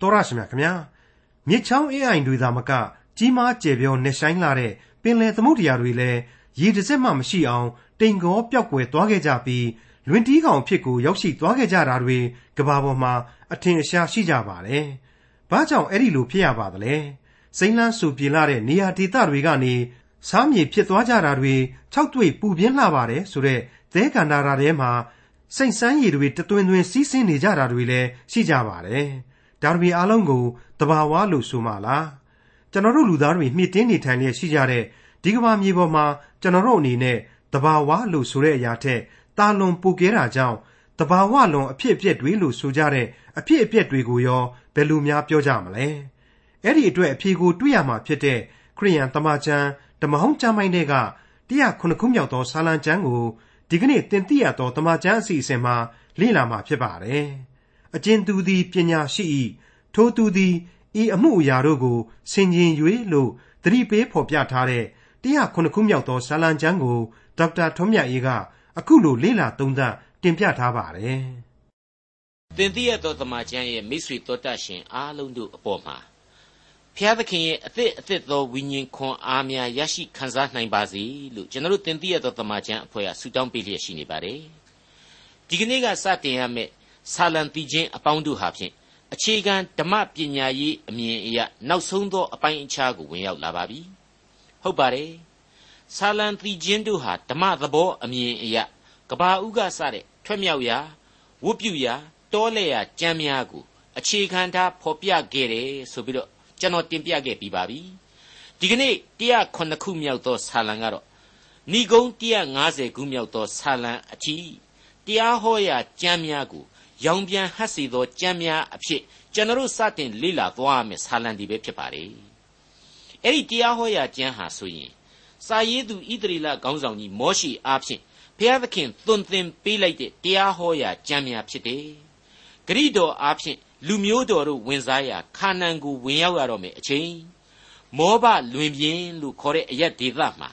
တော်ရရှိမြခင်ဗျာမြစ်ချောင်းအင်းအိုင်တွေသာမက ကြီးမားကျယ်ပြောနေဆိုင်လာတဲ့ပင်လယ်သမုဒ္ဒရာတွေလည်းရေတစ်စက်မှမရှိအောင်တိမ်ကောပျောက်ကွယ်သွားခဲ့ကြပြီးလွင်တီးကောင်ဖြစ်ကိုရောက်ရှိသွားခဲ့ကြတာတွေကဘာပေါ်မှာအထင်အရှားရှိကြပါတယ်။ဘာကြောင့်အဲ့ဒီလိုဖြစ်ရပါသလဲ။စိမ့်လန်းဆူပြေလာတဲ့နေရာဒေသတွေကနေစားမြေဖြစ်သွားကြတာတွေ၆တွေ့ပူပြင်းလှပါတယ်ဆိုတဲ့သဲကန္တာရာထဲမှာစိတ်ဆန်းရည်တွေတသွင်းသွင်းစီးဆင်းနေကြတာတွေလည်းရှိကြပါတယ်။ ဒါတွေအားလုံးကိုတဘာဝလို့ဆိုမှလား။ကျွန်တော်တို့လူသားတွေမြင့်တင်းနေထိုင်လျက်ရှိကြတဲ့ဒီကမ္ဘာမြေပေါ်မှာကျွန်တော်တို့အနေနဲ့တဘာဝလို့ဆိုတဲ့အရာထက်တာလွန်ပူကဲတာကြောင့်တဘာဝလွန်အဖြစ်အပျက်တွေလို့ဆိုကြတဲ့အဖြစ်အပျက်တွေကိုရောဘယ်လိုများပြောကြမလဲ။အဲ့ဒီအတွက်အဖြေကိုတွေးရမှာဖြစ်တဲ့ခရိယန်တမန်ကျမ်းဓမ္မဟောင်းကျမ်းပိုင်းတွေက109ခုမြောက်သောစာလံကျမ်းကိုဒီကနေ့သင်သိရသောတမန်ကျမ်းအစီအစဉ်မှာလေ့လာမှာဖြစ်ပါတယ်။ အကျဉ်သူသည်ပညာရှိ၏ထိုသူသည်ဤအမှုအရာတို့ကိုဆင်ခြင်၍လို့သတိပေးဖော်ပြထားတဲ့109ခုမြောက်သောစာလံကျမ်းကိုဒေါက်တာထွန်းမြတ်အေးကအခုလိုလေ့လာသုံးသပ်တင်ပြထားပါတယ်။သင်သိရသောတမန်ကျမ်းရဲ့မိတ်ဆွေတော်တတ်ရှင်အားလုံးတို့အပေါ်မှာဖျားသခင်ရဲ့အသစ်အသစ်သောဝိညာဉ်ခွန်အားများရရှိခံစားနိုင်ပါစေလို့ကျွန်တော်တို့သင်သိရသောတမန်ကျမ်းအဖွဲ့ကဆုတောင်းပေးလျက်ရှိနေပါတယ်။ဒီကနေ့ကစတင်ရမယ့် ဆာလံတီချင်းအပေါင်းတို့ဟာဖြင့်အခြေခံဓမ္မပညာရေးအမြင်အရနောက်ဆုံးသောအပိုင်းအခြားကိုဝင်ရောက်လာပါပြီ။ဟုတ်ပါတယ်။ဆာလံတီချင်းတို့ဟာဓမ္မသဘောအမြင်အရကဘာဥကစတဲ့ထွက်မြောက်ရာဝတ်ပြုရာတောလဲရာကြမ်းများကိုအခြေခံထားဖော်ပြခဲ့တယ်ဆိုပြီးတော့ကျွန်တော်တင်ပြခဲ့ပြီးပါပြီဒီကနေ့109ခုမြောက်သောဆာလံကတော့ဏိဂုံး150ခုမြောက်သောဆာလံအထိတရားဟောရာကြမ်းများကို ရောင်ပြန်ဟပ်စီသောကြမ်းများအဖြစ်ကျွန်တော်စတင်လေ့လာသွားရမယ်ဆာလံဒီပဲဖြစ်ပါတယ်အဲ့ဒီတရားဟောရာကြမ်းဟာဆိုရင်စာရေးသူဣသရေလခေါင်းဆောင်ကြီးမောရှိအားဖြင့်ဘုရားသခင်သွန်သင်ပေးလိုက်တဲ့တရားဟောရာကြမ်းများဖြစ်တယ်ဂရိတော်အားဖြင့်လူမျိုးတော်တို့ဝင်စားရာခါနန်ကိုဝင်ရောက်ရတော့မယ်အချိန်မောဘလွင်ပြင်းလို့ခေါ်တဲ့အရက်ဒေသမှာ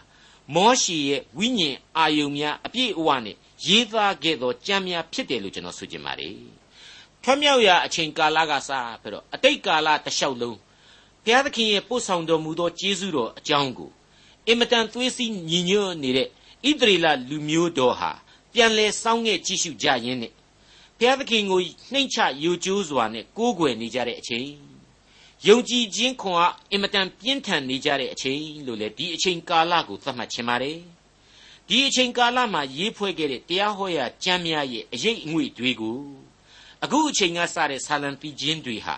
မောရှီရဲ့ဝိညာဉ်အာယုံများအပြည့်အဝနဲ့ ရေးသားခဲ့သောကြံများဖြစ်တယ်လို့ကျွန်တော်ဆိုချင်ပါတယ်။ထွတ်မြောက်ရာအချိန်ကာလကစပြီးတော့အတိတ်ကာလတလျှောက်လုံးဘုရားသခင်ရဲ့ပို့ဆောင်တော်မူသောကျေးဇူးတော်အကြောင်းကိုအင်မတန်သွေးစည်းညီညွတ်နေတဲ့ဣသရေလလူမျိုးတော်ဟာပြန်လဲစောင်းငဲ့ကြည့်ရှုကြရင်းနဲ့ဘုရားသခင်ကိုနှိမ့်ချယိုကျိုးစွာနဲ့ကိုးကွယ်နေကြတဲ့အချိန်ယုံကြည်ခြင်းခွန်အားအင်မတန်ပြင်းထန်နေကြတဲ့အချိန်လို့လေဒီအချိန်ကာလကိုသတ်မှတ်ခြင်းပါတယ် ဒီအချိန်ကာလမှာရေးဖွဲ့ခဲ့တဲ့တရားဟောရာကျမ်းများရဲ့အရေးအငွေ့တွေကိုအခုအချိန်ကစတဲ့ဆာလံတီချင်းတွေဟာ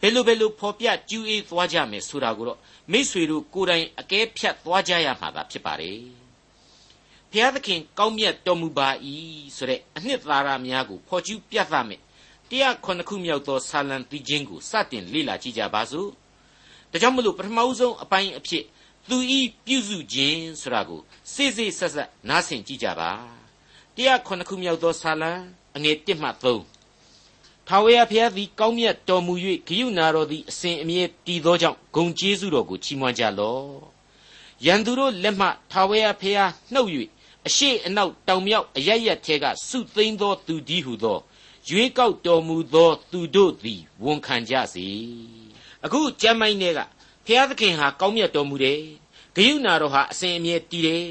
ဘယ်လိုဘယ်လိုဖော်ပြကျူးအေးသွားကြမယ်ဆိုတာကိုတော့မိษွေတို့ကိုယ်တိုင်အကဲဖြတ်သွားကြရမှာသာဖြစ်ပါတယ်ဘုရားသခင်ကောင်းမြတ်တော်မူပါ၏ဆိုတဲ့အနှစ်သာရများကိုဖော်ကျူးပြသမယ်109ခုမြောက်သောဆာလံတီချင်းကိုစတင်လေ့လာကြည့်ကြပါစို့ဒါကြောင့်မလို့ပထမဦးဆုံးအပိုင်းအဖြစ် သူဤပြုစုခြင်းဆိုတာကိုစိစိဆက်ဆက်နားဆင်ကြည့်ကြပါ109ခုမြောက်သောဆာလံအငယ်1မှ3ထာဝရဘုရားသည်ကောင်းမြတ်တော်မူ၍ဂိယုနာတော်သည်အစဉ်အမြဲတည်သောကြောင့်ဂုံကျေးဇူးတော်ကိုချီးမွမ်းကြလော့ရန်သူတို့လက်မှထာဝရဘုရားနှုတ်၍အရှိအနောက်တောင်မြောက်အရရက်ထဲကစုသိမ်းသောသူဒီဟုသောရွေးကောက်တော်မူသောသူတို့သည်ဝန်ခံကြစေအခုကျမ်းမိုင်းတွေကဘု ရားသခင်ဟာကောင်းမြတ်တော်မူတယ်ဂယုဏတော်ဟာအစဉ်အမြဲတည်တယ်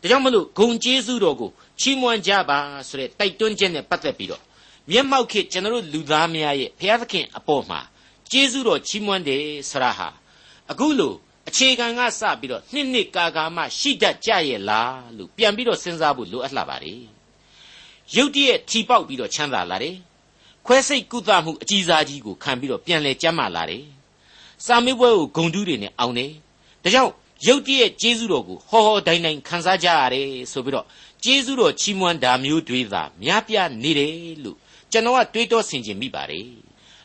ဒါကြောင့်မလို့ဂုံကျေးဇူးတော်ကိုချီးမွမ်းကြပါဆိုတဲ့တိုက်တွန်းချက်နဲ့ပတ်သက်ပြီးတော့မျက်မှောက်ခေကျွန်တော်လူသားများရဲ့ဘုရားသခင်အပေါ်မှာကျေးဇူးတော်ချီးမွမ်းတယ်ဆရာဟာအခုလို့အခြေခံကစပြီးတော့နှစ်နှစ်ကာကာမှရှိတတ်ကြရဲ့လားလို့ပြန်ပြီးတော့စဉ်းစားဖို့လိုအပ်လာပါတယ်ရုတ်တရက်ထီပေါက်ပြီးတော့ချမ်းသာလာတယ်ခွဲစိတ်ကုသမှုအကြီးစားကြီးကိုခံပြီးတော့ပြန်လဲကျမ်းမာလာတယ် စာမေးပွဲကိုဂုံတူးတွေနဲ့အောင်တယ်ဒါကြောင့်ရုတ်တရက်ကျေးဇူးတော်ကိုဟောဟောတိုင်းတိုင်းခံစားကြရတယ်ဆိုပြီးတော့ကျေးဇူးတော်ချီးမွမ်းတာမျိုးတွေသာများပြနေတယ်လို့ကျွန်တော်ကတွေးတောဆင်ခြင်မိပါတယ်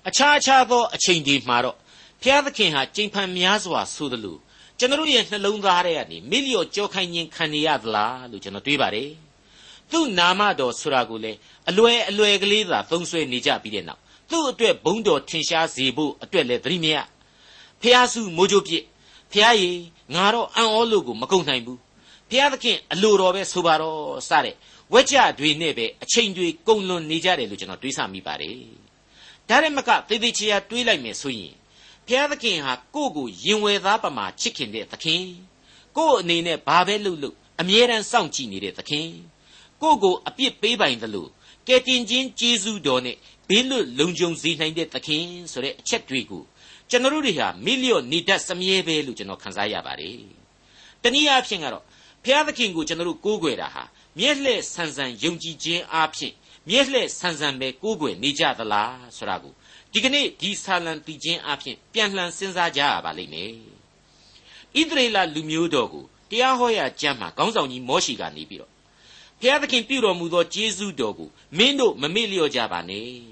အခြားအခြားသောအချိန်ဒီမှာတော့ဖျားသခင်ဟာကြိမ်ဖန်များစွာဆိုသလိုကျွန်တော်ရဲ့နှလုံးသားထဲကနေမိလျော့ကြောခိုင်းခြင်းခံရရသလားလို့ကျွန်တော်တွေးပါတယ်သူ့နာမတော်ဆိုတာကိုလေအလွယ်အလွယ်ကလေးသာသုံးဆွဲနေကြပြီးတဲ့နောက်သူ့အတွက်ဘုံတော်ထင်ရှားစေဖို့အတွက်လည်းသတိမရ ဖျားစုမိုးကြိုးပြစ်ဖျားရည်ငါတော့အံ့ဩလို့ကိုမကုန်နိုင်ဘူးဖျားသခင်အလိုတော်ပဲဆိုပါတော့စတဲ့ဝက်ကြတွေနဲ့ပဲအချိန်တွေကုန်လွန်နေကြတယ်လို့ကျွန်တော်တွေးဆမိပါတယ်ဒါရမကသေသေးချာတွေးလိုက်မယ်ဆိုရင်ဘုရားသခင်ဟာကိုယ့်ကိုရင်ဝယ်သားပမာချစ်ခင်တဲ့သခင်ကိုယ့်အနေနဲ့ဘာပဲလုပ်လို့အမြဲတမ်းစောင့်ကြည့်နေတဲ့သခင်ကိုယ့်ကိုအပြစ်ပေးပိုင်သလိုကယ်တင်ခြင်းကျေးဇူးတော်နဲ့ဘေးလွတ်လုံခြုံစေနိုင်တဲ့သခင်ဆိုတဲ့အချက်တွေကို ကျွန်တော်တို့တွေဟာမိလျော့နေတတ်စမြဲပဲလို့ကျွန်တော်ခန်းစားရပါတယ်။တနည်းအားဖြင့်ကတော့ဘုရားသခင်ကိုကျွန်တော်တို့ကိုးကွယ်တာဟာမျက်လှည့်ဆန်ဆန်ယုံကြည်ခြင်းအားဖြင့်မျက်လှည့်ဆန်ဆန်ပဲကိုးကွယ်နေကြသလားဆိုတာကိုဒီကနေ့ဒီဆာလံတည်ခြင်းအပြင်ပြန်လှန်စဉ်းစားကြရပါလိမ့်မယ်။ဣသရေလလူမျိုးတော်ကိုတရားဟောရာကျမ်းမှာခေါင်းဆောင်ကြီးမောရှိကနေပြီးတော့ဘုရားသခင်ပြုတော်မူသောကျေးဇူးတော်ကိုမင်းတို့မမေ့လျော့ကြပါနဲ့။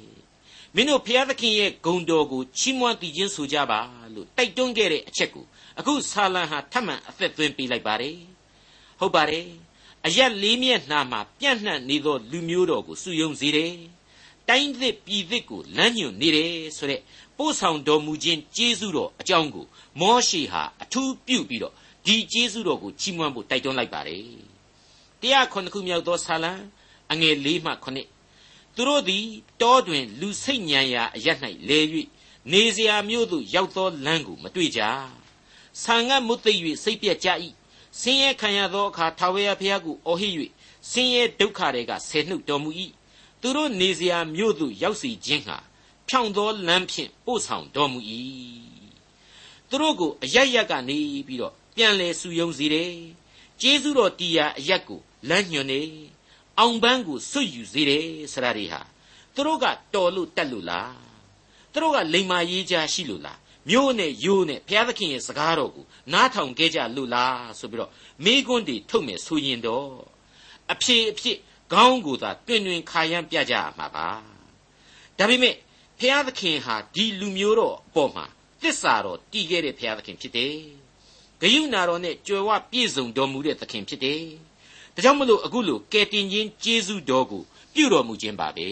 မင်းတို့ဘုရားသခင်ရဲ့ဂုဏ်တော်ကိုချီးမွမ်းတည်ခြင်းဆိုကြပါလို့တိုက်တွန်းခဲ့တဲ့အချက်ကိုအခုဆာလံဟာထပ်မံအသက်သွင်းပေးလိုက်ပါတယ်။ဟုတ်ပါတယ်။အရက်လေးမျက်နှာမှာပြန့်နှံ့နေသောလူမျိုးတော်ကိုစုယုံစေတယ်။တိုင်းသစ်ပြည်သစ်ကိုလမ်းညွှန်နေတယ်ဆိုတဲ့ပို့ဆောင်တော်မူခြင်းကျေးဇူးတော်အကြောင်းကိုမောရှိဟာအထူးပြုပြီးတော့ဒီကျေးဇူးတော်ကိုချီးမွမ်းဖို့တိုက်တွန်းလိုက်ပါတယ်တရားခုနှစ်ခုမြောက်သောဆာလံအငယ်၄မှ9 သူတို့သည်တောတွင်လူစိတ်ညံရာအရ၌လဲ၍နေစရာမျိုးသို့ရောက်သောလမ်းကိုမတွေ့ကြဆံငတ်မွတ်သိပ်၍စိတ်ပြက်ကြ၏ဆင်းရဲခံရသောအခါထာဝရဘုရားကိုအော်ဟစ်၍ဆင်းရဲဒုက္ခတွေကဆယ်နှုတ်တော်မူ၏သူတို့နေစရာမြို့သို့ရောက်စီခြင်းဟာဖြောင့်သောလမ်းဖြင့်ပို့ဆောင်တော်မူ၏သူတို့ကိုအရရက်ကနေပြီးတော့ပြန်လဲစုယုံစေတယ်ကျေးဇူးတော်တရားအရက်ကိုလမ်းညွှန်နေ အောင်ပန်းကိုစွတ်ယူစေတယ်ဆရာတွေဟာသူတို့ကတော်လို့တက်လို့လားသူတို့ကလိမ္မာရေးကြရှိလို့လားမျိုးနဲ့ယိုးနဲ့ဘုရားသခင်ရဲ့စကားတော်ကိုနားထောင်ခဲ့ကြလို့လားဆိုပြီးတော့မိကွန်းတွေထုတ်မယ်ဆိုရင်တော့အဖြေအဖြစ်ခေါင်းကိုသာတွင်တွင်ခါရမ်းပြကြရမှာပါဒါပေမဲ့ဖျားသခင်ဟာဒီလူမျိုးတော်အပေါ်မှာသစ္စာတော်တည်ခဲ့တဲ့ဖျားသခင်ဖြစ်တယ်ဂယုဏတော်နဲ့ကြွယ်ဝပြည့်စုံတော်မူတဲ့သခင်ဖြစ်တယ် ဒါကြောင့်မလို့အခုလိုကယ်တင်ခြင်းကျေးဇူးတော်ကိုပြုတော်မူခြင်းပါပဲ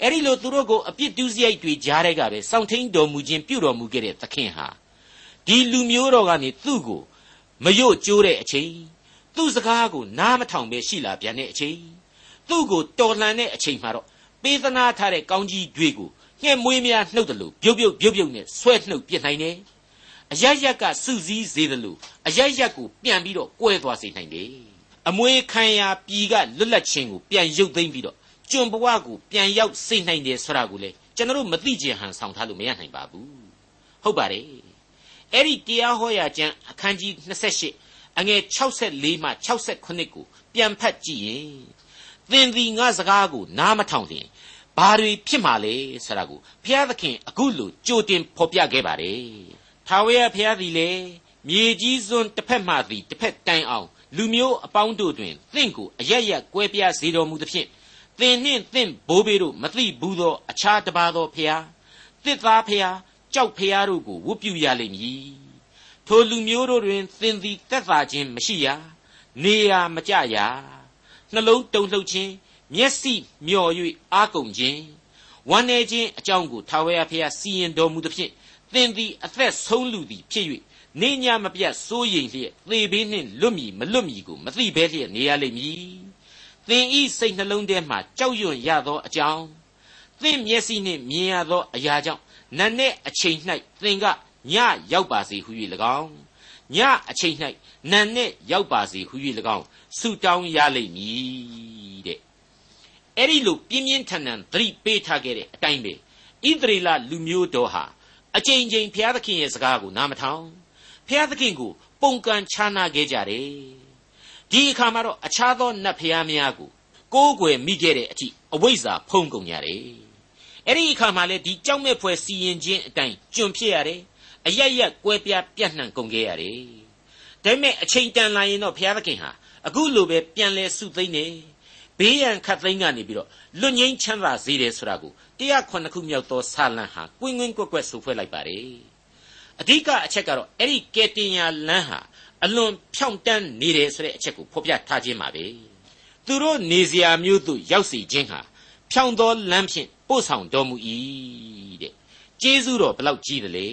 အဲ့ဒီလိုသူတို့ကိုအပြစ်ဒုစရိုက်တွေကြားတဲ့ကပဲစောင့်ထိန်တော်မူခြင်းပြုတော်မူခဲ့တဲ့သခင်ဟာဒီလူမျိုးတော်ကနေသူ့ကိုမယို့ကျိုးတဲ့အချိန်သူ့စကားကိုနားမထောင်ပဲရှိလာပြန်တဲ့အချိန်သူ့ကိုတော်လှန်တဲ့အချိန်မှာတော့ပေးသနာထားတဲ့ကောင်းကြီးတွေကိုငှက်မွေးများနှုတ်တယ်လို့ပြုတ်ပြုတ်ပြုတ်ပြုတ်နဲ့ဆွဲနှုတ်ပြစ်နိုင်တယ်အရရက်ကစုစည်းစေတယ်လို့အရရက်ကိုပြန်ပြီးတော့ကွဲသွားစေနိုင်တယ် အမွေခံရပြည်ကလွတ်လပ်ခြင်းကိုပြန်ရုပ်သိမ်းပြီးတော့ကျွန်ဘဝကိုပြန်ရောက်စေနိုင်တယ်ဆိုတာကိုလေကျွန်တော်မသိချင်ဟန်ဆောင်ထားလို့မရနိုင်ပါဘူးဟုတ်ပါတယ်အဲ့ဒီတရားဟောရာကျမ်းအခန်းကြီး28အငယ်64မှ68ကိုပြန်ဖတ်ကြည့်ရင်သင်သည်ငါစကားကိုနားမထောင်လျင်ဘာတွေဖြစ်မှာလဲဆိုတာကိုဘုရားသခင်အခုလိုကြိုတင်ဖော်ပြခဲ့ပါတယ်။ထာဝရဘုရားသည်လေမြေကြီးစွန်းတစ်ဖက်မှသည်တစ်ဖက်တိုင်အောင် လူမျိုးအပေါင်းတို့တွင်သင်ကိုအရရက်ကွဲပြားစေတော်မူသဖြင့်သင်နှင့်သင်ဘိုးဘေးတို့မသိဘူးသောအခြားတစ်ပါးသောဖျားတစ်သားဖျားကြောက်ဖျားတို့ကိုဝတ်ပြုရလိမ့်မည်ထိုလူမျိုးတို့တွင်သင်သည်တက်သာခြင်းမရှိရနေရမကြရနှလုံးတုန်လှုပ်ခြင်းမျက်စိမျော်၍အာကုန်ခြင်းဝမ်းနေခြင်းအကြောင်းကိုထာဝရဘုရားစီရင်တော်မူသဖြင့်သင်သည်အသက်ဆုံးလူသည်ဖြစ်၍ နေညမပြတ်စိုးရိမ်လျက်သေဘေးနှင့်လွတ်မည်မလွတ်မည်ကိုမသိဘဲလျက်နေရလိမ့်မည်သင်ဤစိတ်နှလုံးထဲမှကြောက်ရွံ့ရသောအကြောင်းသင်မျက်စိနှင့်မြင်ရသောအရာကြောင့်နတ်နဲ့အချိန်၌သင်ကညရောက်ပါစေဟု၍၎င်းညအချိန်၌နန်နဲ့ရောက်ပါစေဟု၍၎င်းဆုတောင်းရလိမ့်မည်တဲ့အဲ့ဒီလိုပြင်းပြင်းထန်ထန်သတိပေးထားခဲ့တဲ့အတိုင်းပဲဣသရေလလူမျိုးတော်ဟာအကြိမ်ကြိမ်ဘုရားသခင်ရဲ့စကားကိုနားမထောင် ဘုရားသခင်ကိုပုံကန်ခြားနာခဲ့ကြတယ်ဒီအခါမှာတော့အခြားသောနတ်ဘုရားများကိုကိုးကွယ်မိခဲ့တဲ့အထိအဝိဇ္ဇာဖုံးကုန်ကြတယ်အဲ့ဒီအခါမှာလေဒီကြောက်မဲ့ဖွယ်စီရင်ခြင်းအတိုင်းကျွန်ဖြစ်ရတယ်အရရက်ကွဲပြားပြန့်နှံ့ကုန်ခဲ့ရတယ်ဒါပေမဲ့အချိန်တန်လာရင်တော့ဘုရားသခင်ဟာအခုလိုပဲပြန်လဲစုသိမ့်နေဘေးရန်ခတ်သိမ်းကနေပြီးတော့လွတ်ငင်းချမ်းသာစေတယ်ဆိုတာကိုတရားခုနှစ်ခုမြောက်သောဆာလံဟာကွင်းကွင်းကွက်ကွက်ဆိုဖွဲ့လိုက်ပါတယ် အဓိကအချက်ကတော့အဲ့ဒီကယ်တင်ညာလမ်းဟာအလွန်ဖြောင့်တန်းနေတယ်ဆိုတဲ့အချက်ကိုဖော်ပြထားခြင်းပါပဲသူတို့နေစရာမျိုးသို့ရောက်စီခြင်းဟာဖြောင့်သောလမ်းဖြင့်ပို့ဆောင်တော်မူ၏တဲ့ကျေးဇူးတော်ဘလောက်ကြီးတယ်လေ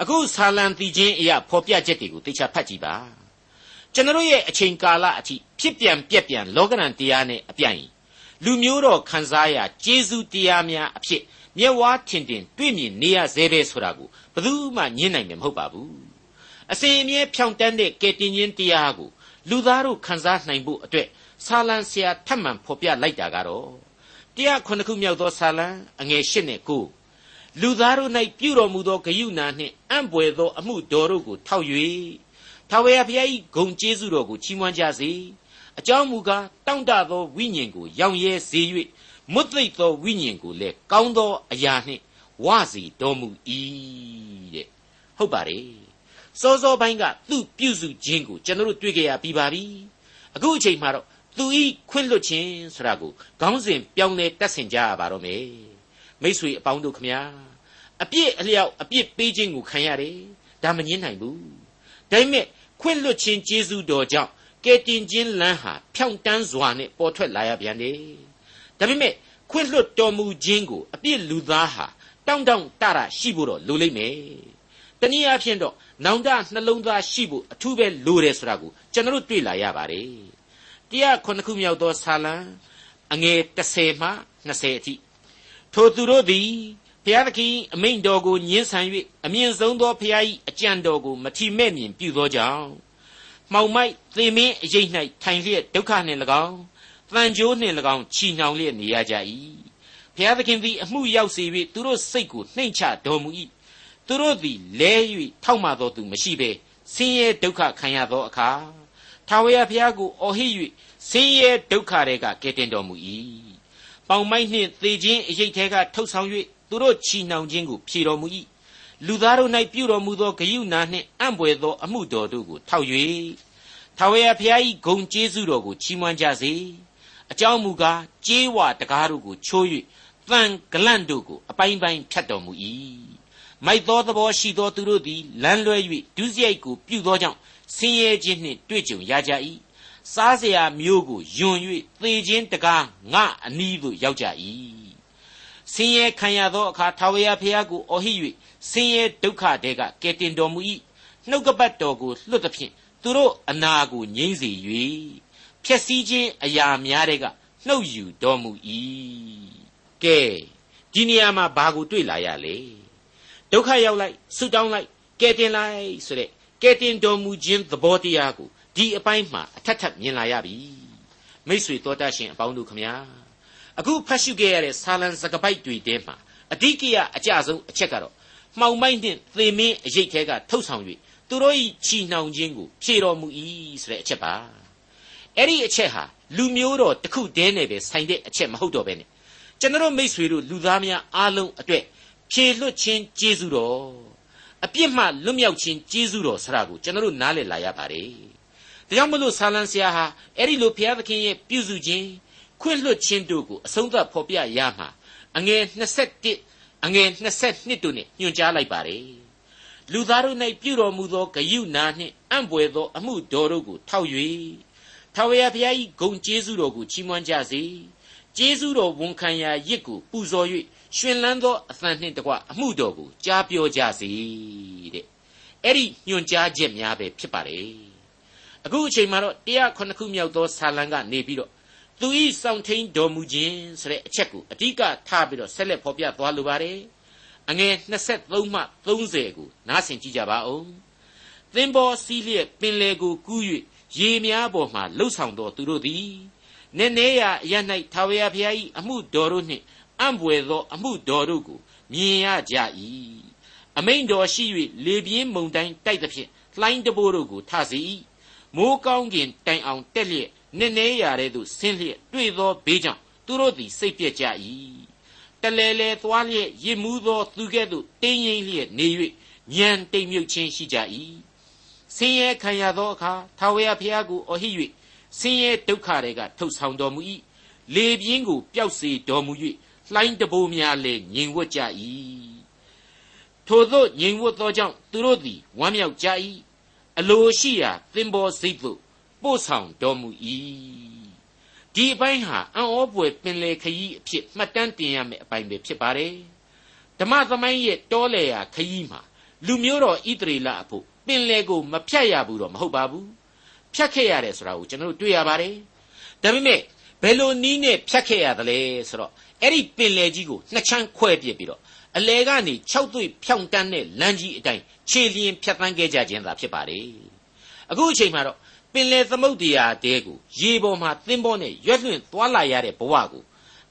အခုဆာလံတီချင်းအရာဖော်ပြချက်တွေကိုသိချဖတ်ကြည့်ပါကျွန်တော်ရဲ့အချိန်ကာလအထိဖြစ်ပြန်ပြက်ပြန်လောကရန်တရားနဲ့အပြိုင်လူမျိုးတော်ခံစားရကျေးဇူးတရားများအဖြစ် မျက်ဝါးထင်ထင်တွေ့မြင်နေရသေးပဲဆိုတာကိုဘယ်သူမှညင်းနိုင်မှာမဟုတ်ပါဘူးအစဉ်အမြဲဖြောင့်တန်းတဲ့ကယ်တင်ခြင်းတရားကိုလူသားတို့ခံစားနိုင်ဖို့အတွက်ဆာလံဆရာထပ်မံဖော်ပြလိုက်တာကတော့တရားခုနှစ်ခုမြောက်သောဆာလံအငယ်၈နဲ့၉လူသားတို့၌ပြုတော်မူသောဂယုဏနှင့်အံ့ပွေသောအမှုတော်တို့ကိုထောက်၍ထာဝရဘုရား၏ဂုဏ်ကျေးဇူးတော်ကိုချီးမွမ်းကြစေအကြောင်းမူကားတောင့်တသောဝိညာဉ်ကိုရောင်ရဲစေ၍ မွတ်သိပ်သောဝိညာဉ်ကိုလည်းကောင်းသောအရာနှင့်ဝစီတော်မူ၏တဲ့ဟုတ်ပါတယ်စောစောပိုင်းကသူ့ပြုစုခြင်းကိုကျွန်တော်တို့တွေ့ကြရပြီးပါပြီအခုအချိန်မှာတော့သူဤခွင့်လွတ်ခြင်းဆိုတာကိုခေါင်းစဉ်ပြောင်းလဲတတ်ဆင်ကြရပါတော့မယ်မိษွေအပေါင်းတို့ခမညာအပြစ်အလျောက်အပြစ်ပေးခြင်းကိုခံရတယ်ဒါမငင်းနိုင်ဘူးဒါပေမဲ့ခွင့်လွတ်ခြင်းကျေးဇူးတော်ကြောင့်ကယ်တင်ခြင်းလမ်းဟာဖြောင့်တန်းစွာနဲ့ပေါ်ထွက်လာရပြန်တယ် ဒါပေမဲ့ခွင့်လွတ်တော်မူခြင်းကိုအပြစ်လူသားဟာတောင့်တောင့်တရရှိဖို့တော့လိုလိမ့်မယ်တနည်းအားဖြင့်တော့နောင်တနှလုံးသားရှိဖို့အထူးပဲလိုတယ်ဆိုတာကိုကျွန်တော်တို့တွေ့လာရပါတယ်တရားခုနှစ်ခုမြောက်သောဆာလံအငယ်30မှ20အထိထိုသူတို့သည်ဘုရားသခင်အမိန့်တော်ကိုညှင်းဆန်၍အမြင့်ဆုံးသောဘုရား၏အကြံတော်ကိုမထီမဲ့မြင်ပြုသောကြောင့်မှောင်မိုက်သေမင်းအရေး၌ထိုင်လျက်ဒုက္ခနှင့်၎င်း တန်ကြိုးနှင့်၎င်းချီနှောင်လျက်နေရကြ၏ဘုရားသခင်သည်အမှုရောက်စေ၍သူတို့စိတ်ကိုနှိမ့်ချတော်မူ၏သူတို့သည်လဲ၍ထောက်မှသောသူမရှိဘဲဆင်းရဲဒုက္ခခံရသောအခါထာဝရဘုရားကိုအော်ဟစ်၍ဆင်းရဲဒုက္ခတွေကကယ်တင်တော်မူ၏ပေါင်မိုက်နှင့်သေခြင်းအရေးထဲကထုတ်ဆောင်၍သူတို့ချီနှောင်ခြင်းကိုဖြေတော်မူ၏လူသားတို့၌ပြုတော်မူသောဂယုဏနှင့်အံ့ဘွယ်သောအမှုတော်တို့ကိုထောက်၍ထာဝရဘုရား၏ဂုဏ်ကျေးဇူးတော်ကိုချီးမွမ်းကြစေ အကြောင်းမူကားကြေးဝတကားတို့ကိုချိုး၍တန်ဂလန့်တို့ကိုအပိုင်းပိုင်းဖြတ်တော်မူ၏မိုက်သောသဘောရှိသောသူတို့သည်လမ်းလွဲ၍ဒုစရိုက်ကိုပြုသောကြောင့်ဆင်းရဲခြင်းနှင့်တွေ့ကြုံရကြ၏စားเสียမျိုးကိုယွန်၍သေခြင်းတကားငါအနီးသို့ရောက်ကြ၏ဆင်းရဲခံရသောအခါထာဝရဘုရားကိုအော်ဟစ်၍ဆင်းရဲဒုက္ခတဲကကယ်တင်တော်မူ၏နှုတ်ကပတ်တော်ကိုလွတ်သဖြင့်သူတို့အနာကိုငြိမ့်စေ၍ ဖြည့်စည်းခြင်းအရာများတဲ့ကနှုတ်ယူတော်မူ၏ကဲဒီနေရာမှာဘာကိုတွေ့လာရလဲဒုက္ခရောက်လိုက်ဆုတောင်းလိုက်ကယ်တင်လိုက်ဆိုတဲ့ကယ်တင်တော်မူခြင်းသဘောတရားကိုဒီအပိုင်းမှာအထက်ထပ်မြင်လာရပြီမိษွေတော်တတ်ရှင်အပေါင်းတို့ခမညာအခုဖတ်ရှုခဲ့ရတဲ့ဆာလံစကပိုက်တွေထဲမှာအဓိကရအကြဆုံးအချက်ကတော့မှောင်မိုက်နှင့်သေမင်းအရေးထဲကထုတ်ဆောင်၍သူတို့၏ချီနှောင်ခြင်းကိုဖြေတော်မူ၏ဆိုတဲ့အချက်ပါ အဲ့ဒီအချက်ဟာလူမျိုးတော်တစ်ခုတည်းနဲ့ပဲဆိုင်တဲ့အချက်မဟုတ်တော့ဘဲနဲ့ကျွန်တော်မိษွေတို့လူသားများအားလုံးအတွက်ဖြေလွတ်ခြင်းကျေးဇူးတော်အပြစ်မှလွတ်မြောက်ခြင်းကျေးဇူးတော်ဆရာကိုကျွန်တော်နားလည်လာရပါတယ်ဒါကြောင့်မလို့ဆာလံဆရာဟာအဲ့ဒီလိုဘုရားသခင်ရဲ့ပြုစုခြင်းခွင့်လွတ်ခြင်းတို့ကိုအဆုံးသတ်ဖော်ပြရမှာအငယ်21အငယ်22တို့နဲ့ညွှန်ကြားလိုက်ပါတယ်လူသားတို့၌ပြုတော်မူသောဂယုဏနှင့်အံ့ဘွယ်သောအမှုတော်တို့ကိုထောက်၍ ထာဝရဘုရား၏ဂုဏ်ကျေးဇူးတော်ကိုချီးမွမ်းကြစေကျေးဇူးတော်ဝန်ခံရာရစ်ကိုပူဇော်၍ရှင်လန်းသောအသံနှင့်တကွအမှုတော်ကိုကြားပြောကြစေတဲ့အဲ့ဒီညွှန်ကြားချက်များပဲဖြစ်ပါတယ်အခုအချိန်မှာတော့တရားခုနှစ်ခုမြောက်သောဆာလံကနေပြီးတော့သူဤစောင့်ထိန်တော်မူခြင်းဆိုတဲ့အချက်ကိုအဓိကထားပြီးတော့ဆက်လက်ဖော်ပြသွားလိုပါတယ်အငယ်23မှ30ကိုနားဆင်ကြည့်ကြပါဦးသင်္ဘောစီးလျက်ပင်လေကိုကူး၍ ရေများပေါ်မှလှုပ်ဆောင်တော်သူတို့သည်နည်းနည်းရအရ၌ထာဝရဘုရား၏အမှုတော်တို့နှင့်အံ့ဘွယ်သော အမှုတော်တို့ကိုမြင်ရကြ၏အမိန်တော်ရှိ၍လေပြင်းမုန်တိုင်းတိုက်သဖြင့်လှိုင်းတဘိုးတို့ကိုထစေ၏မိုးကောင်းကင်တိုင်အောင်တက်လျက်နည်းနည်းရာတဲ့သို့ဆင်းလျက်တွေ့သောဘေးကြောင့်သူတို့သည်စိတ်ပြက်ကြ၏တလဲလဲသွားလျက်ရစ်မှုသောသူကဲ့သို့တင်းရင်လျက်နေ၍ညံတိမ်မြုပ်ခြင်းရှိကြ၏ ဆင်းရဲခံရသောအခါထာဝရဘုရားကိုအော်ဟစ်၍ဆင်းရဲဒုက္ခတွေကထုတ်ဆောင်တော်မူ၏လေပြင်းကိုပျောက်စေတော်မူ၍လှိုင်းတဘိုးများလည်းငြိမ်ဝတ်ကြ၏ထိုသို့ငြိမ်ဝတ်သောကြောင့်သူတို့သည်ဝမ်းမြောက်ကြ၏အလိုရှိရာသင်္ဘောစိတ်သို့ပို့ဆောင်တော်မူ၏ဒီအပိုင်းဟာအံ့ဩပွေပင်လေခရီးအဖြစ်မှတ်တမ်းတင်ရမယ့်အပိုင်းပဲဖြစ်ပါတယ်ဓမ္မသမိုင်းရဲ့တောလေရာခရီးမှာလူမျိုးတော်ဣသရေလအဖို့ ပင်လေကိုမဖြတ်ရဘူးတော့မဟုတ်ပါဘူးဖြတ်ခဲ့ရတယ်ဆိုတာကိုကျွန်တော်တို့တွေ့ရပါတယ်ဒါပေမဲ့ဘယ်လိုနီးနဲ့ဖြတ်ခဲ့ရသလဲဆိုတော့အဲ့ဒီပင်လယ်ကြီးကိုနှစ်ချမ်းခွဲပစ်ပြီးတော့အလဲကနေ၆သွေ့ဖြောင်းတန်းတဲ့လမ်းကြီးအတိုင်းခြေလျင်ဖြတ်သန်းခဲ့ကြခြင်းသာဖြစ်ပါတယ်အခုအချိန်မှာတော့ပင်လယ်သမုဒ္ဒရာတဲကိုရေပေါ်မှာသင်္ဘောနဲ့ရွက်လွှင့်သွားလာရတဲ့ဘဝကို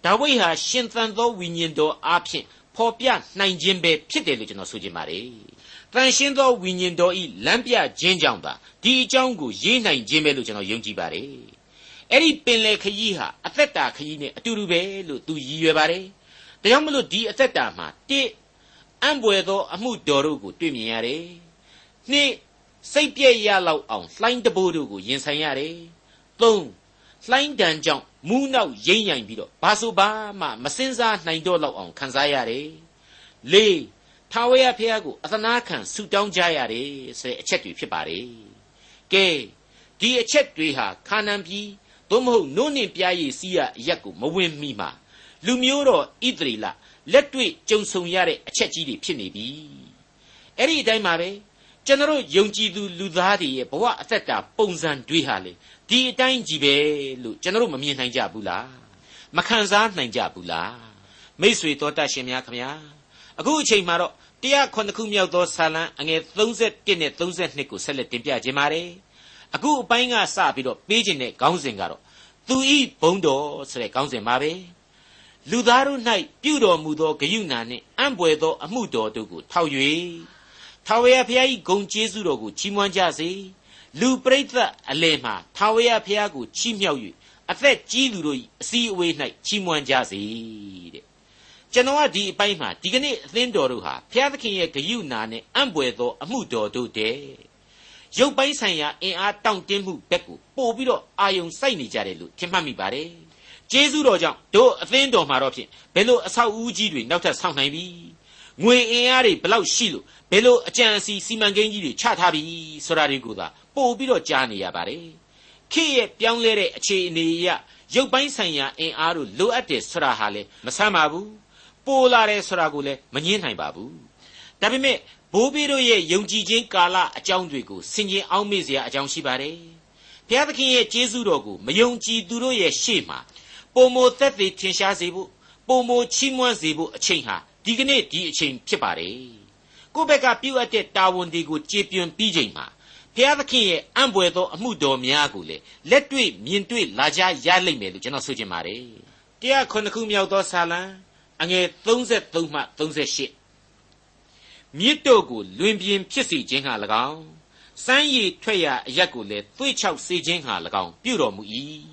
ဒါဝိဒ်ဟာရှင်သန်သောဝိညာဉ်တော်အားဖြင့်ဖော်ပြနိုင်ခြင်းပဲဖြစ်တယ်လို့ကျွန်တော်ဆိုချင်ပါတယ်။ တန်ရှင်းသောဝိညာဉ်တော်ဤလမ်းပြခြင်းကြောင့်သာဒီအကြောင်းကိုရေးနိုင်ခြင်းပဲလို့ကျွန်တော်ယုံကြည်ပါတယ်။အဲ့ဒီပင်လယ်ခရီးဟာအသက်တာခရီးနဲ့အတူတူပဲလို့သူရည်ရွယ်ပါတယ်။ဒါကြောင့်မလို့ဒီအသက်တာမှာတိအံပွေသောအမှုတော်တို့ကိုတွေ့မြင်ရတယ်။နှစ်စိတ်ပြည့်ရလောက်အောင်လှိုင်းတဘိုးတို့ကိုရင်ဆိုင်ရတယ်။သုံးလှိုင်းတန်ကြောင့်မူးနောက်ရိမ့်ရိုင်ပြီးတော့ဘာဆိုဘာမှမစင်စားနိုင်တော့လောက်အောင်ခံစားရတယ်။လေး ထာဝရဘုရားကိုအသနာခံဆုတောင်းကြရတယ်ဆိုတဲ့အချက်တွေဖြစ်ပါတယ်။ကဲဒီအချက်တွေဟာခါနန်ပြည်သို့မဟုတ်နို့နှင့်ပြားရည်စီးရအရက်ကိုမဝင်မိမှာလူမျိုးတော်ဣသရေလလက်တွေ့ကြုံဆုံရတဲ့အချက်ကြီးတွေဖြစ်နေပြီ။အဲ့ဒီအတိုင်းပါပဲကျွန်တော်ယုံကြည်သူလူသားတွေရဲ့ဘဝအသက်တာပုံစံတွေဟာလေဒီအတိုင်းကြီးပဲလို့ကျွန်တော်မမြင်နိုင်ကြဘူးလားမခံစားနိုင်ကြဘူးလားမိษွေတော်တတ်ရှင်များခမညာ အခုအချိန်မှာတော့တရားခုနှစ်ခုမြောက်သောဆာလံအငယ်31နဲ့32ကိုဆက်လက်တင်ပြခြင်းပါတယ်အခုအပိုင်းကစပြီးတော့ပေးခြင်းတဲ့ခေါင်းစဉ်ကတော့သူဤဘုံတော်ဆိုတဲ့ခေါင်းစဉ်ပါပဲလူသားတို့၌ပြုတော်မူသောဂယုဏနှင့်အံ့ဘွယ်သောအမှုတော်တို့ကိုထောက်၍ထာဝရဘုရား၏ဂုံကျေးဇူးတော်ကိုချီးမွမ်းကြစေလူပရိသတ်အလယ်မှာထာဝရဘုရားကိုချီးမြှောက်၍အသက်ကြီးသူတို့၏အစည်းအဝေး၌ချီးမွမ်းကြစေတဲ့ ကျွန်တော်ကဒီအပိုင်းမှာဒီကနေ့အသင်းတော်တို့ဟာဘုရားသခင်ရဲ့ဂရုဏာနဲ့အံ့ဘွယ်သော အမှုတော်တို့တဲ့ရုပ်ပိုင်းဆိုင်ရာအင်အားတောင့်တင်းမှုဘက်ကိုပို့ပြီးတော့အာယုံစိုက်နေကြတယ်လို့ထင်မှတ်မိပါတယ်ကျေးဇူးတော်ကြောင့်တို့အသင်းတော်မှာတော့ဖြင့်ဘယ်လိုအဆောက်အဦကြီးတွေနောက်ထပ်ဆောက်နိုင်ပြီငွေအင်အားတွေဘလောက်ရှိလို့ဘယ်လိုအကြံအစီစီမံကိန်းကြီးတွေချထားပြီဆိုတာတွေကိုသာပို့ပြီးတော့ကြားနေရပါတယ်ခေတ်ရဲ့ပြောင်းလဲတဲ့အခြေအနေအရရုပ်ပိုင်းဆိုင်ရာအင်အားတို့လိုအပ်တယ်ဆိုတာဟာလေမဆမ်းပါဘူး ပိုလာတယ်ဆိုတာကိုလည်းမငင်းနိုင်ပါဘူးဒါပေမဲ့ဘိုးဘေးတို့ရဲ့ယုံကြည်ခြင်းကာလအကြောင်းတွေကိုဆင်ခြင်အောင်မေ့စရာအကြောင်းရှိပါတယ်ဘုရားသခင်ရဲ့ကျေးဇူးတော်ကိုမယုံကြည်သူတို့ရဲ့ရှေ့မှာပုံမသက်သေထင်ရှားစေဖို့ပုံမချီးမွမ်းစေဖို့အချိန်ဟာဒီကနေ့ဒီအချိန်ဖြစ်ပါတယ်ကိုယ့်ဘက်ကပြုတ်အပ်တဲ့တာဝန်တွေကိုကြေပြွန်ပြီးချိန်မှာဘုရားသခင်ရဲ့အံ့ဘွယ်သောအမှုတော်များကိုလေလက်တွေ့မြင်တွေ့လာကြရလိမ့်မယ်လို့ကျွန်တော်ဆိုချင်ပါတယ်တရားခုနှစ်ခုမြောက်သောဆာလံ အငယ်33မှ38မြစ်တို့ကိုလွင်ပြင်ဖြစ်စေခြင်းဟာ၎င်းစမ်းရည်ထွက်ရာအရက်ကိုလည်းသွေ့ချောက်စေခြင်းဟာ၎င်းပြုတော်မူ၏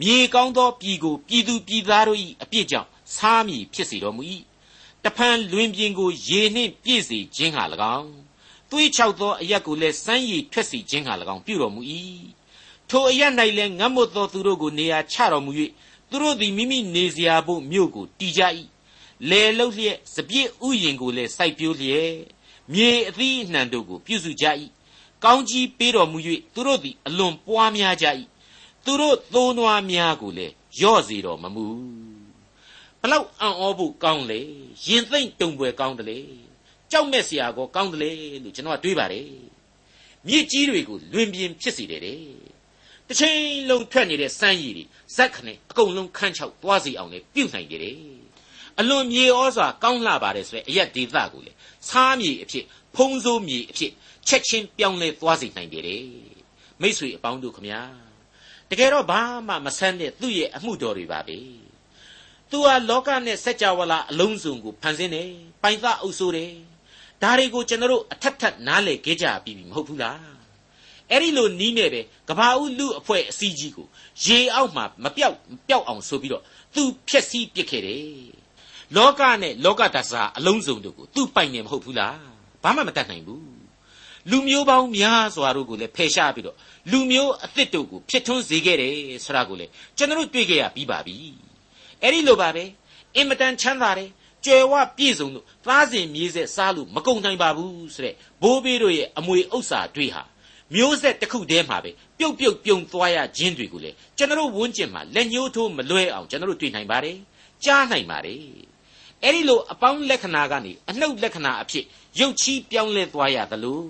မြေကောင်းသောပြည်ကိုပြည်သူပြည်သားတို့၏အပြစ်ကြောင့်စားမည်ဖြစ်စေတော်မူ၏တဖန်လွင်ပြင်ကိုရေနှင့်ပြည့်စေခြင်းဟာ၎င်းသွေးချောက်သောအရက်ကိုလည်းစမ်းရည်ထွက်စေခြင်းဟာ၎င်းပြုတော်မူ၏ထိုအရက်၌လည်းငတ်မွတ်သောသူတို့ကိုနေရာချတော်မူ၍သူတို့သည်မိမိနေစရာဘို့မြို့ကိုတည်ကြ၏ လေလုတ်လျက်စပြည့်ဥယင်ကိုလည်းစိုက်ပျိုးလျက်မြေအသီးအနှံတို့ကိုပြုစုကြ၏ကောင်းကြီးပေးတော်မူ၍သူတို့သည်အလွန်ပွားများကြ၏သူတို့သိုးနွားများကိုလည်းရော့စေတော်မမူဘလောက်အံ့ဩဖို့ကောင်းလေရင်သိမ့်တုံပွဲကောင်းတယ်လေကြောက်မဲ့စရာကောကောင်းတယ်လေလို့ကျွန်တော်ကတွေးပါတယ်မြစ်ကြီးတွေကိုလွင်ပြင်ဖြစ်စေတယ်တဲ့တစ်ချိန်လုံးထွက်နေတဲ့စမ်းရည်တွေဇက်ခနဲ့အကုန်လုံးခန်းချောက်သွားစီအောင်လေပြုတ်နိုင်တယ် အလွန်မြေဩစွာကောင်းလှပါတယ်ဆိုတဲ့အရက်ဒေသကိုလေစားမြေအဖြစ်ဖုံးစိုးမြေအဖြစ်ချက်ချင်းပြောင်းလဲသွားစေနိုင်တယ်မိษွေအပေါင်းတို့ခမညာတကယ်တော့ဘာမှမဆန်းတဲ့သူ့ရဲ့အမှုတော်တွေပါပဲသူဟာလောကနဲ့စัจ java လာအလုံးစုံကိုဖန်ဆင်းတယ်ပိုင်သအုပ်ဆိုးတယ်ဒါတွေကိုကျွန်တော်တို့အထက်ထက်နားလည်ခဲ့ကြပြီမဟုတ်ဘူးလားအဲ့ဒီလိုနီးနေပဲကဘာဦးလူအဖွဲ့အစည်းကြီးကိုရေအောက်မှာမပြောက်ပျောက်အောင်ဆိုပြီးတော့သူဖျက်ဆီးပစ်ခဲ့တယ် လောကနဲ့လောကတဆာအလုံးစုံတို့ကိုသူပိုင်နေမဟုတ်ဘူးလားဘာမှမတတ်နိုင်ဘူးလူမျိုးပေါင်းများစွာတို့ကိုလည်းဖယ်ရှားပြီးတော့လူမျိုးအသစ်တို့ကိုဖြစ်ထွန်းစေခဲ့တယ်ဆိုတာကိုလည်းကျွန်တော်တို့တွေ့ကြရပြီးပါပြီအဲ့ဒီလိုပါပဲအင်မတန်ချမ်းသာတယ်ကြွယ်ဝပြည့်စုံလို့သားစဉ်မြေးဆက်စားလို့မကုန်နိုင်ပါဘူးဆိုတဲ့ဘိုးဘေးတို့ရဲ့အမွေဥစ္စာတွေဟာမျိုးဆက်တစ်ခုတည်းမှာပဲပြုတ်ပြုတ်ပြုံသွားရခြင်းတွေကိုလေကျွန်တော်ဝန်းကျင်မှာလက်ညှိုးထိုးမလွဲအောင်ကျွန်တော်တွေ့နိုင်ပါတယ်ကြားနိုင်ပါတယ် အဲ့ဒီလိုအပေါင်းလက္ခဏာကနေအနှုတ်လက္ခဏာအဖြစ်ရုပ်ချီးပြောင်းလဲသွားရသလို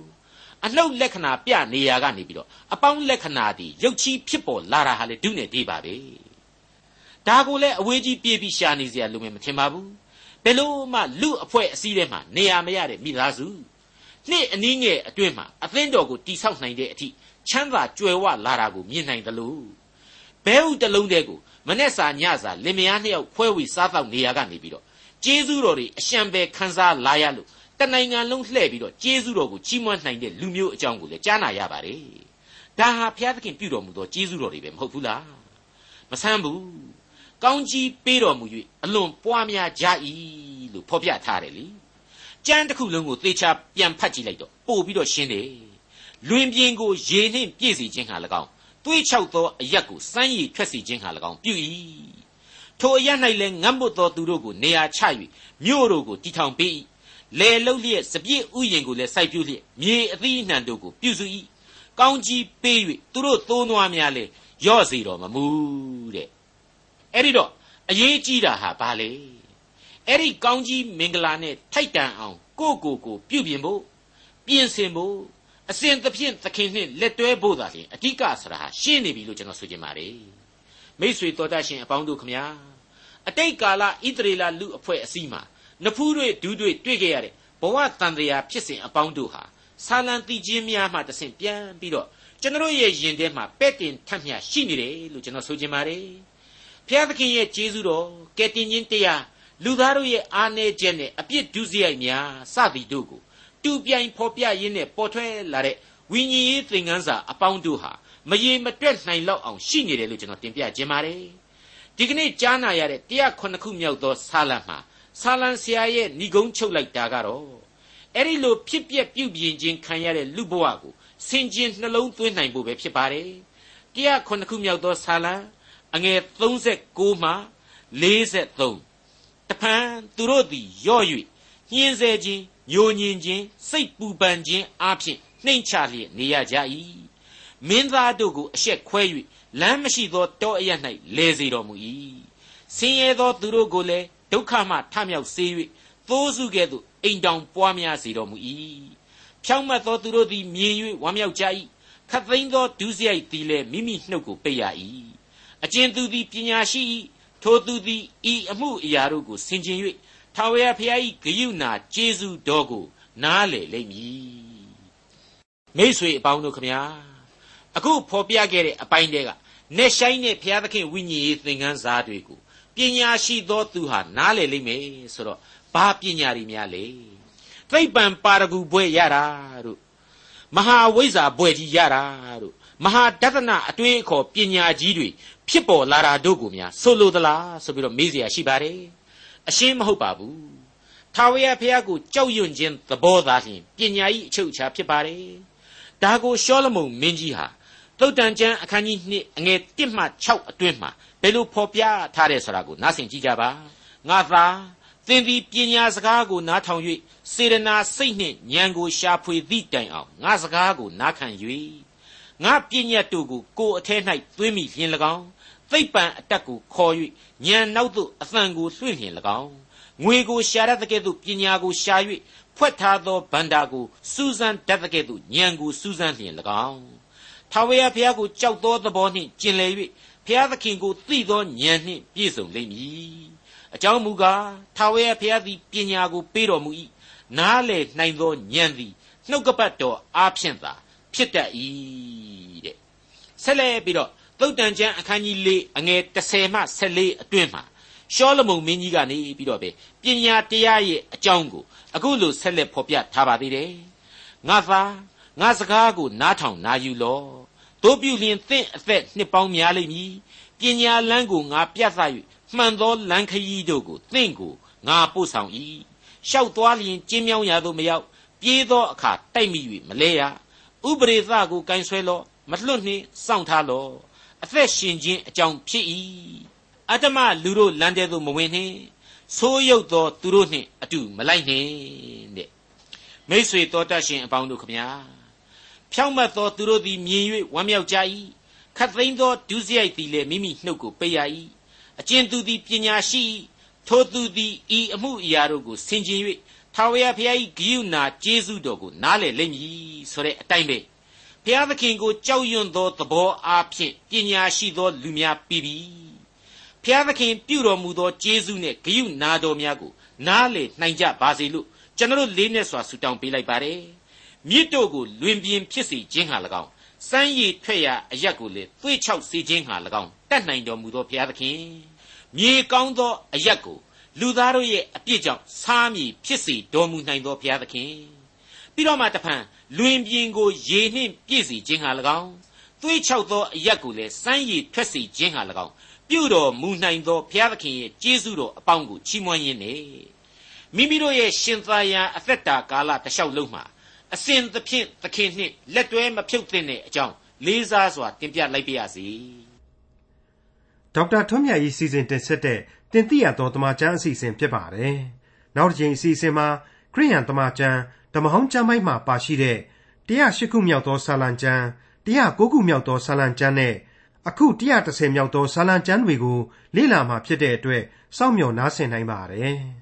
အနှုတ်လက္ခဏာပြနေရာကနေပြီးတော့အပေါင်းလက္ခဏာဒီရုပ်ချီးဖြစ်ပေါ်လာတာဟာလေဒုနဲ့ဒီပါပဲဒါကိုလည်းအဝေးကြီးပြေးပြီးရှာနေစရာလိုမထင်ပါဘူးဘယ်လို့မှလူအဖွဲ့အစည်းထဲမှာနေရာမရတဲ့မိသားစုနှစ်အနည်းငယ်အတွင်းမှာအသင်းတော်ကိုတိဆောက်နိုင်တဲ့အထိချမ်းသာကြွယ်ဝလာတာကိုမြင်နိုင်သလိုဘဲဥတလုံးတဲကိုမနဲ့စာညစာလင်မယားနှစ်ယောက်ဖွဲဝေစားတော့နေရာကနေပြီးတော့ ကျေးဇူးတော်တွေအရှံပဲခန်းစားလာရလို့တနိုင်ငံလုံးလှည့်ပြီးတော့ကျေးဇူးတော်ကိုချီးမွမ်းနိုင်တဲ့လူမျိုးအကြောင်းကိုလည်းကြားနာရပါတယ်ဒါဟာဘုရားသခင်ပြုတော်မူသောကျေးဇူးတော်တွေပဲမဟုတ်ဘူးလားမဆန်းဘူးကောင်းကြီးပေးတော်မူ၍အလွန်ပွားများကြ၏လို့ဖော်ပြထားတယ်လေကျမ်းတစ်ခုလုံးကိုသေချာပြန်ဖတ်ကြည့်လိုက်တော့ပို့ပြီးတော့ရှင်းတယ်လွင်ပြင်ကိုရေနှင့်ပြည့်စေခြင်းဟာ၎င်းတွေးချောက်သောအရက်ကိုစမ်းရည်ထွက်စေခြင်းဟာ၎င်းပြု၏ ထိုအရက်၌လည်းငတ်မွတ်သောသူတို့ကိုနေရာချ၍မြို့တို့ကိုတည်ထောင်ပေး၏လေလုတ်လျက်စပြည့်ဥယျင်ကိုလည်းစိုက်ပျိုးလျက်မြေအသီးအနှံတို့ကိုပြုစု၏ကောင်းကြီးပေး၍သူတို့သိုးနွားများလည်းရော့စေတော်မမူတဲ့အဲ့ဒီတော့အရေးကြီးတာဟာဘာလဲအဲ့ဒီကောင်းကြီးမင်္ဂလာနဲ့ထိုက်တန်အောင်ကိုကိုကိုပြုပြင်ဖို့ပြင်ဆင်ဖို့အစဉ်သဖြင့်သခင်နှင့်လက်တွဲဖို့သာလျှင်အဓိကဆိုတာဟာရှင်းနေပြီလို့ကျွန်တော်ဆိုချင်ပါတယ် မိษွေတော်တတ်ရှင်အပေါင်းတို့ခမညာအတိတ်ကာလဣသရေလလူအဖွဲ့အစည်းမှာနဖူးတွေဒူးတွေတွေ့ခဲ့ရတဲ့ဘဝတန်တရားဖြစ်စဉ်အပေါင်းတို့ဟာဆာလံတိချင်းများမှတဆင့်ပြန်ပြီးတော့ကျွန်တော်ရဲ့ယင်ထဲမှာပဲ့တင်ထက်မြရှိနေတယ်လို့ကျွန်တော်ဆိုချင်ပါတယ်ဖျားသခင်ရဲ့ကျေးဇူးတော်ကယ်တင်ခြင်းတရားလူသားတို့ရဲ့အားနည်းချက်နဲ့အပြစ်ဒုစရိုက်များစသည်တို့ကိုတူပြိုင်ဖော်ပြရင်းနဲ့ပေါ်ထွက်လာတဲ့ဝိညာဉ်ရေးသင်ခန်းစာအပေါင်းတို့ဟာ မရေမတွက်နိုင်လောက်အောင်ရှိနေတယ်လို့ကျွန်တော်တင်ပြခြင်းပါတယ်ဒီကနေ့ကြားနာရတဲ့109ခုမြောက်သောဆာလံမှာဆာလံဆရာရဲ့ဏိဂုံးချုပ်လိုက်တာကတော့အဲ့ဒီလိုဖြစ်ပျက်ပြုပြင်ခြင်းခံရတဲ့လူဘဝကိုဆင်ခြင်နှလုံးသွင်းနိုင်ဖို့ပဲဖြစ်ပါတယ်109ခုမြောက်သောဆာလံအငယ်36မှ43တဖန်သူတို့သည်ရော့၍ညှင်းဆဲခြင်းညိုညင်ခြင်းစိတ်ပူပန်ခြင်းအပြင်နှိမ့်ချလျက်နေရကြ၏ မင်းသားတို့ကိုအဆက်ခွဲ၍လမ်းမရှိသောတောအရ၌လဲစေတော်မူ၏ဆင်းရဲသောသူတို့ကိုလည်းဒုက္ခမှထမြောက်စေ၍သိုးစုကဲ့သို့အိမ်တောင်ပွားများစေတော်မူ၏ဖြောင့်မတ်သောသူတို့သည်မြင်၍ဝမ်းမြောက်ကြ၏ခတ်သိမ်းသောဒုစရိုက်သည်လည်းမိမိနှုတ်ကိုပိတ်ရ၏အကျဉ်သူသည်ပညာရှိ၏ထိုသူသည်ဤအမှုအရာတို့ကိုဆင်ခြင်၍ထာဝရဘုရား၏ဂရုဏာကျေးဇူးတော်ကိုနားလေလိမ့်မည်မိษွေအပေါင်းတို့ခမညာ အခုဖော်ပြခဲ့တဲ့အပိုင်းတွေကနေဆိုင်တဲ့ဘုရားသခင်ဝိညာဉ်ရေးသင်ခန်းစာတွေကိုပညာရှိသောသူဟာနားလေလိမ့်မယ်ဆိုတော့ဘာပညာတွေများလဲသိပ္ပံပါရဂူဘွဲ့ရတာတို့မဟာဝိဇ္ဇာဘွဲ့ကြီးရတာတို့မဟာတသနာအတွေ့အခေါ်ပညာကြီးတွေဖြစ်ပေါ်လာတာတို့ကိုများဆိုလိုသလားဆိုပြီးတော့မေးเสียရှိပါတယ်အရှင်းမဟုတ်ပါဘူးထာဝရဘုရားကိုကြောက်ရွံ့ခြင်းသဘောသာလျှင်ပညာဤအချုပ်အခြာဖြစ်ပါတယ်ဒါကိုရှောလမုန်မင်းကြီးဟာ တုတ်တန်ကျမ်းအခန်းကြီး2အငယ်1မှ6အတွင်းမှာဘယ်လိုဖော်ပြထားတယ်ဆိုတာကိုနားဆင်ကြည့်ကြပါငါသာသင်သည်ပညာစကားကိုနားထောင်၍စေရနာစိတ်နှင့်ဉာဏ်ကိုရှာဖွေသည့်တိုင်အောင်ငါစကားကိုနားခံ၍ငါပညာတို့ကိုကိုယ်အထဲ၌သွင်းမိလျင်၎င်းသိပ္ပံအတက်ကိုခေါ်၍ဉာဏ်နောက်သို့အသံကိုလွှင့်လျင်၎င်းငွေကိုရှာရတဲ့ကဲ့သို့ပညာကိုရှာ၍ဖွက်ထားသောဗန္တာကိုစူးစမ်းတတ်တဲ့ကဲ့သို့ဉာဏ်ကိုစူးစမ်းလျင်၎င်း ထာဝရဘုရားကိုကြောက်သောသဘောနှင့်ကျင်လည်၍ဘုရားသခင်ကိုသိသောဉာဏ်နှင့်ပြည့်စုံလိမ့်မည်အကြောင်းမူကားထာဝရဘုရားသည်ပညာကိုပေးတော်မူ၏နားလေနိုင်သောဉာဏ်သည်နှုတ်ကပတ်တော်အားဖြင့်သာဖြစ်တတ်၏တဲ့ဆက်လက်ပြီးတော့သုတ်တန်ကျမ်းအခန်းကြီး၄အငယ်30မှ14အတွင်းမှာရှောလမုန်မင်းကြီးကနေပြီးတော့ပဲပညာတရားရဲ့အကြောင်းကိုအခုလိုဆက်လက်ဖော်ပြထားပါသေးတယ်ငါသာငါစကားကိုနားထောင်နာယူလော့ တို့ပြုလျင်သင့်အသက်နှစ်ပေါင်းများလိမ့်မည်ပညာလန်းကိုငါပြသ၍မှန်သောလမ်းခရီးတို့ကိုသင့်ကိုငါပို့ဆောင်၏ရှောက်သွားလျင်ကျင်းမြောင်းရာသို့မရောက်ပြေးသောအခါတိုက်မိ၍မလဲရဥပရိသကိုကင်ဆွဲလော့မလွတ်နှင့်စောင့်ထားလော့အသက်ရှင်ခြင်းအကြောင်းဖြစ်၏အတ္တမလူတို့လမ်းတဲသို့မဝင်နှင့်ဆိုးရုပ်သောသူတို့နှင့်အတူမလိုက်နှင့်တဲ့မိษွေတော်တတ်ရှင်အပေါင်းတို့ခမညာ ဖြောင့်မတ်သောသူတို့သည်မြင်၍ဝမ်းမြောက်ကြ၏ခတ်သိမ်းသောဒုစရိုက်သည်လည်းမိမိနှုတ်ကိုပိတ်ရ၏အကျဉ်သူသည်ပညာရှိ၏ထိုသူသည်ဤအမှုအရာတို့ကိုဆင်ခြင်၍ထာဝရဘုရား၏ဂိယုဏကျေးဇူးတော်ကိုနားလည်လိမ့်မည်ဆိုတဲ့အတိုင်းပဲဘုရားသခင်ကိုကြောက်ရွံ့သောသဘောအားဖြင့်ပညာရှိသောလူများပြီးပြီဖဖျားသခင်ပြုတော်မူသောကျေးဇူးနဲ့ဂရုနာတော်များကိုနားလေနိုင်ကြပါစေလို့ကျွန်တော်လေးနဲ့စွာဆုတောင်းပေးလိုက်ပါတယ် မြစ်တို့ကိုလွင်ပြင်ဖြစ်စေခြင်းဟာ၎င်းစမ်းရည်ထွက်ရာအရက်ကိုလေသွေ့ချောက်စေခြင်းဟာ၎င်းတတ်နိုင်တော်မူသောဘုရားသခင်မြေကောင်းသောအရက်ကိုလူသားတို့ရဲ့အပြစ်ကြောင့်စားမည်ဖြစ်စေတော်မူနိုင်သောဘုရားသခင်ပြီးတော့မှတဖန်လွင်ပြင်ကိုရေနှင့်ပြည့်စေခြင်းဟာ၎င်းသွေးချောက်သောအရက်ကိုလည်းစမ်းရည်ထွက်စေခြင်းဟာ၎င်းပြုတော်မူနိုင်သောဘုရားသခင်ရဲ့ကျေးဇူးတော်အပေါင်းကိုချီးမွမ်းရင်းနဲ့မိမိတို့ရဲ့ရှင်သာယာအသက်တာကာလတလျှောက်လုံးမှာ အစဉ်သဖြင့်သခင်နှင့်လက်တွဲမဖြုတ်သင့်တဲ့အကြောင်းလေးစားစွာတင်ပြလိုက်ပါရစေဒေါက်တာထွန်းမြတ်ရေးစီစဉ်တင်ဆက်တဲ့တင်ပြတော်တမချန်းအစီအစဉ်ဖြစ်ပါတယ်နောက်တစ်ချိန်အစီအစဉ်မှာခရိယန်တမချန်းဓမ္မဟောင်းကျမ်းပိုင်းမှာပါရှိတဲ့108ခုမြောက်သောဆာလံကျမ်း109ခုမြောက်သောဆာလံကျမ်းနဲ့အခု130မြောက်သောဆာလံကျမ်းတွေကိုလေ့လာမှာဖြစ်တဲ့အတွက်စောင့်မျှော်နားဆင်နိုင်ပါတယ်။